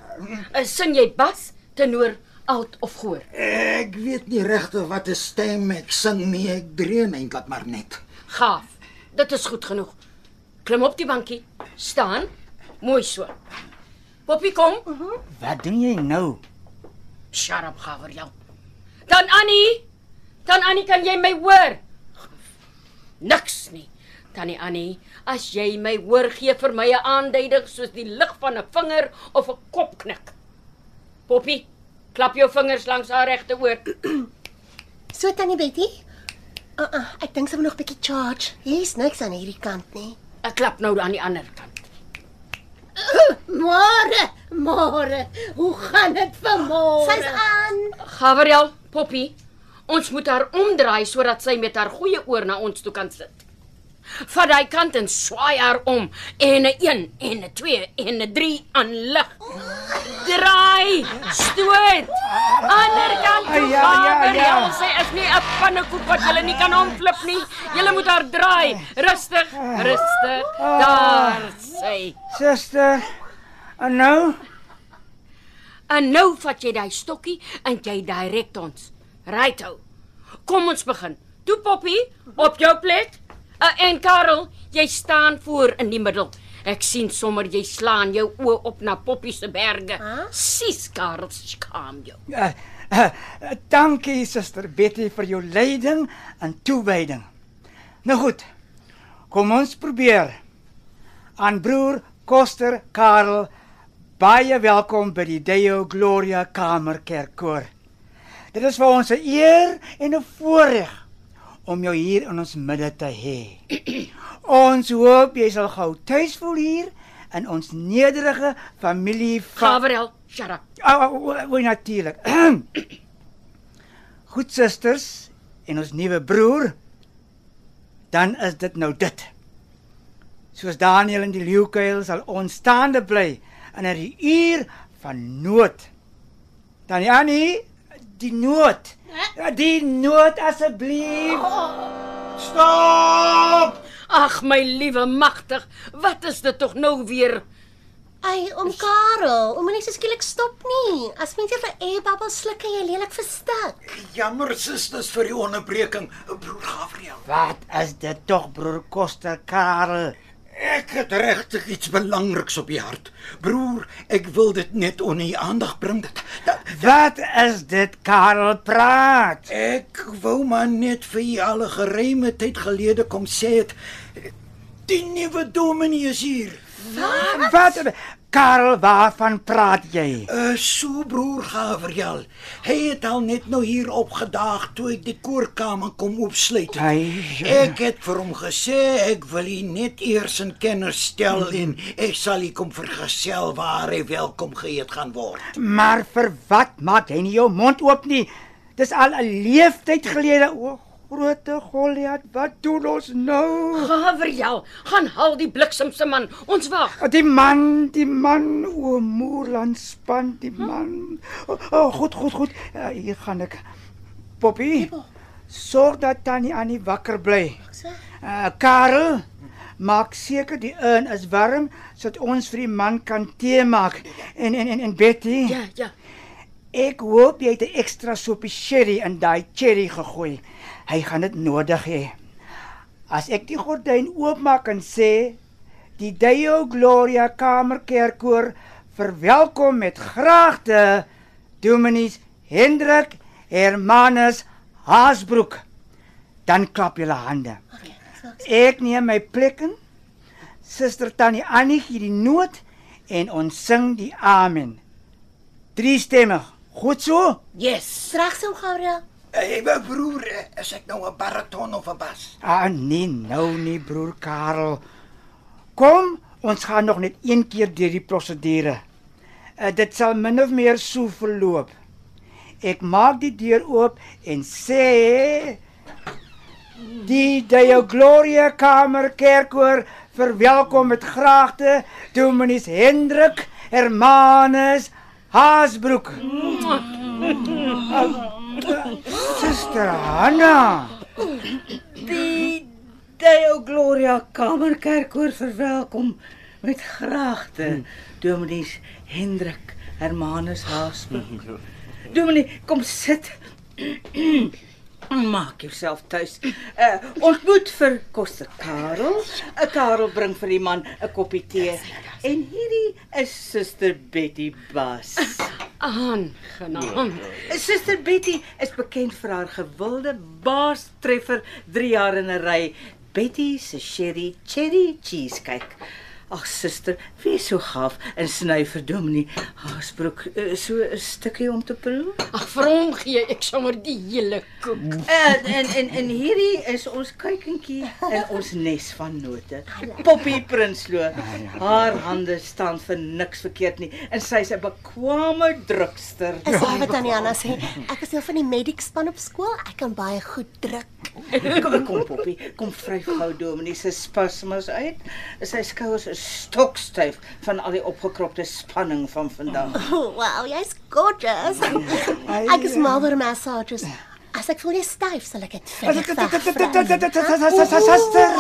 Uh, sing jy bas, tenor, alt of goor? Ek weet nie regtig wat 'n stem ek sing nie. Ek dreun eintlik maar net. Gaaf. Dit is goed genoeg. Klim op die bankie. Staan. Mooi so. Poppy kom. Wat doen jy nou? Shut up, Gabriel. Dan Annie. Dan Annie, kan jy my hoor? Niks nie. Tannie Annie, as jy my hoor, gee vir my 'n aanduiding soos die lig van 'n vinger of 'n kopknik. Poppy, klap jou vingers langs haar regte oor. So tannie Betty. Uh, uh, ek dink sy moet nog 'n bietjie charge. Hier's niks aan hierdie kant nie. Ek klap nou aan die ander kant. Môre, môre. Hoe gaan dit vanmôre? Sy's aan. Gabriel, Poppy, ons moet haar omdraai sodat sy met haar goeie oor na ons toe kan sit. Vat daai kant en swaai haar om en 'n 1 en 'n 2 en 'n 3 aan lig. Draai, stoot. Ander kant toe. Ja, ja, ja. Gabriel, sy is nie 'n pannekoek wat jy nie kan omflip nie. Jy moet haar draai. Rustig, rustig. Daar sy. Suster. En nou? En nou vat jy daai stokkie en jy direk ons. Righto. Kom ons begin. Toe Poppy, op jou plek. Uh, en Karel, jy staan voor in die middel. Ek sien sommer jy slaan jou oë op na Poppy se berge. Huh? Sis Karel, skaam jou. Uh, uh, uh, dankie suster Betty vir jou leiding en toewyding. Nou goed. Kom ons probeer. Aan broer Koster Karel baie welkom by die Deo Gloria Kamerkerkkoor. Dit is vir ons 'n eer en 'n voorreg om jou hier in ons midde te hê. ons hoop jy sal gou tuis voel hier in ons nederige familie Gabriel, shut up. Oh, oh, oh, natuurlik. Goed susters en ons nuwe broer. Dan is dit nou dit. Soos Daniel in die leeukuil sal ons staande bly in 'n uur van nood. Dan Annie, die nood. Ja, die nood asseblief. Stop! Ag my liewe magtig, wat is dit tog nou weer? Ai, om Karel, om nie so skielik stop nie. As mens vir air bubbles sluk, kan jy lelik verstik. Jammer susters vir die onderbreking, broer Gabriel. Wat is dit tog broer Koster Karel? Ek het regtig iets belangriks op die hart. Broer, ek wil dit net onder u aandag bring dit. dat- Wat is dit Karel praat? Ek wou maar net vir u al 'n geruime tyd gelede kom sê het die nuwe dominee is hier. Wat? Karel, waarvan praat jy? Uh so broer Gabriel. Hy het al net nou hier opgedaag toe ek die koorkamer kom oopsluit. ja. Ek het vir hom gesê ek wil hom net eers in kennis stel en ek sal hom kom vergesel waar hy welkom geheet gaan word. Maar vir wat maak jy nie jou mond oop nie? Dis al 'n leeftyd gelede. O, groot Goliat, wat doen ons nou? Gabriel, gaan haal die bliksemse man. Ons wag. Die man, die man, o Moerland span, die man. O, oh, goed, goed, goed. Uh, hier gaan ek. Poppy, sorg dat Tannie Annie wakker bly. Uh, Karel, maak seker die urn is warm sodat ons vir die man kan tee maak. En en en, en Betty, Ja, ja. ek hoop jy het 'n ekstra soppie sherry in daai cherry gegooi. Hy gaan dit nodig hê. As ek die gordyn oopmaak en sê die Deo Gloria Kamerkerkkoor verwelkom met graagte Dominees Hendrik Hermanus Haasbroek. Dan klap julle hande. Ek neem my plek in. Suster Tannie Annie gee die noot en ons sing die amen. Drie stemmig. Goed so? Yes. Reg so, Gabriel. Hey, my broer, eh, is ek nou 'n bariton of 'n bas? Ah nee, nou nie broer Karel. Kom, ons gaan nog net een keer deur die prosedure. Uh, dit sal min of meer so verloop. Ek maak die deur oop en sê Die Deo Gloria Kamer Kerkkoor verwelkom met graagte Dominees Hendrik Hermanus Haasbroek. Suster Hanna. Die Deo Gloria Kamerkerkkoor verwelkom met graagte Dominees Hendrik Hermanus Haasbroek. Dominee, kom sit. Maak jouself tuis. Uh, ontmoet vir Koster Karel. 'n Karel bring vir die man 'n koppie tee. En hierdie is Suster Betty Bas. Aangenaam. Suster Betty is bekend vir haar gewilde baastreffer 3 jaar in 'n ry. Betty se sherry cherry cheesecake. Ag suster, wees so gaaf en sny vir Dominee Haasbroek eh, so 'n stukkie om te proe. Ag, vir hom gee ek sommer die hele koek. En en en, en hierdie is ons kuikentjie in ons nes van note. Poppy Prinsloo. Haar hande staan vir niks verkeerd nie en sy's 'n bekwame drukster. Is jy wat Tanyana sê? Ek is nou van die medic span op skool. Ek kan baie goed druk. Kom kom Poppy, kom vryf gou Dominee se spasmus uit. Sy skouers is stokstyf van al die opgekropte spanning van vandag. Oh, wow, jy's gorgeous. Ek is mal oor massages. As ek voel jy styf, sal ek dit.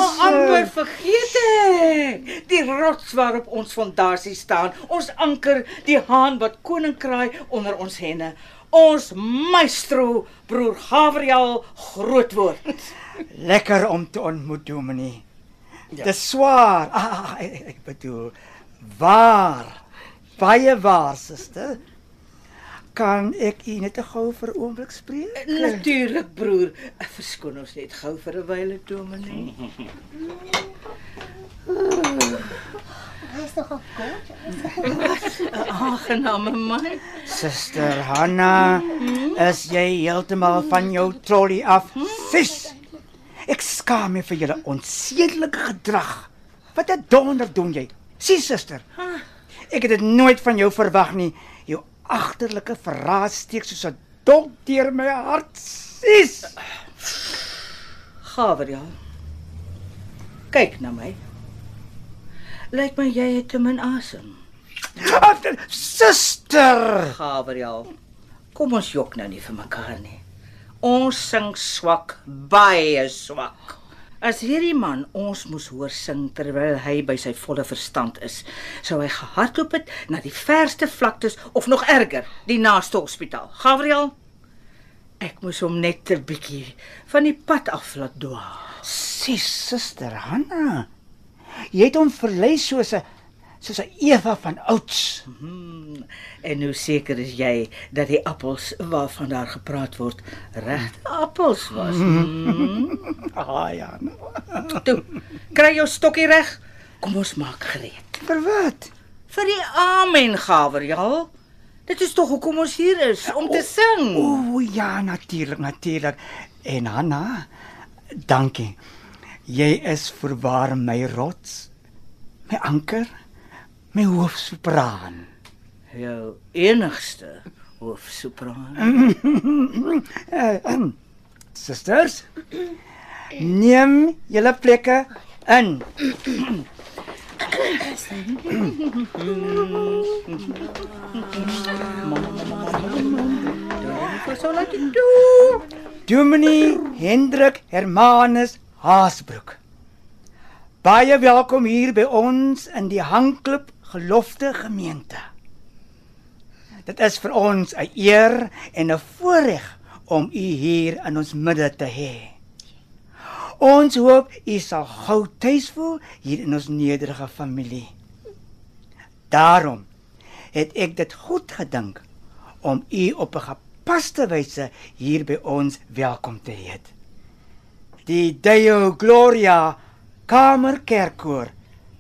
O, amper vergeet ek. Die rots waarop ons fondasie staan, ons anker, die haan wat koninkraai onder ons henne. Ons maestro broer Gabriel Grootwoord. Lekker om te ontmoet, Dominee. Ja. Dis swaar. Ah, ah, ek, ek bedoel waar. Baie waar, suster. Kan ek u net 'n gou vir 'n oomblik spreek? Natuurlik broer. Verskoon ons net gou vir 'n wyle Dominee. Hy's nogal gorgeous. Aangename man. Suster Hanna, is jy heeltemal van jou trolley af? Sis. Ek skaam my vir julle onsedelike gedrag. Wat 'n donder doen jy? Sien suster. Ek het dit nooit van jou verwag nie. Jou agterlike verraad steek soos 'n dolk deur my hart. Sis. Gabriel. Kyk na my. Lyk my jy het te min asem. Suster. Gabriel. Kom ons jok nou nie vir mekaar nie. Ons sing swak, baie swak. As hierdie man ons moes hoor sing terwyl hy by sy volle verstand is, sou hy gehardloop het na die verste vlaktes of nog erger, die naaste hospitaal. Gabriel, ek moes hom net 'n bietjie van die pad af laat dwaal. Sis suster Hanna. Jy het hom verlei soos 'n soos 'n Eva van ouds. Hmm, en hoe seker is jy dat die appels waarvan daar gepraat word regte appels was? Hmm. Ah ja. Toe, kry jou stokkie reg. Kom ons maak gereed. Vir wat? Vir die amen Gabriel. Dit is tog hoekom ons hier is om te sing. O ja, natuurlik, natuurlik. En Hanna, dankie. Jy is voorwaar my rots, my anker, my hoofsopraan. Jou enigste hoofsopraan. Uh, um, Susters, neem julle plekke in. Dominee Hendrik Hermanus Haasbroek. Baie welkom hier by ons in die Hangklip Gelofte Gemeente. Dit is vir ons 'n eer en 'n voorreg om u hier in ons midde te hê. Ons hoop u sal gou tuis voel hier in ons nederige familie. Daarom het ek dit goed gedink om u op 'n gepaste wyse hier by ons welkom te heet. Die Deo Gloria Kamerkerkkoor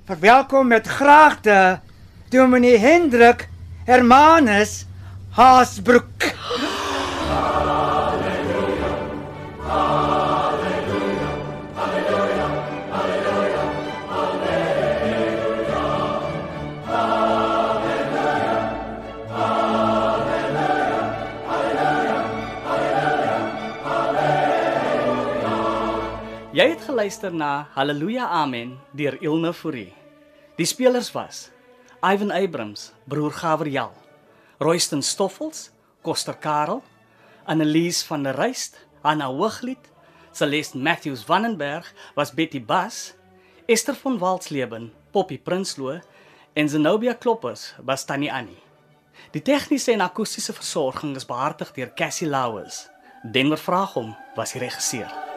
verwelkom met graagte Dominee Hendrik Hermanus Haasbroek. Jy het geluister na Halleluja Amen deur Ilne Fourie. Die spelers was Ivan Abrams, broer Gabriel, Royston Stoffels, Koster Karel, Annelies van der Reist, Anna Hooglied, Celeste Matthews Vandenberg was Betty Bas, Esther von Walsleben, Poppy Prinsloo en Zenobia Kloppers was Tannie Annie. Die tegniese en akoestiese versorging is behartig deur Cassie Lauers. Denver Vraagom was die regisseur.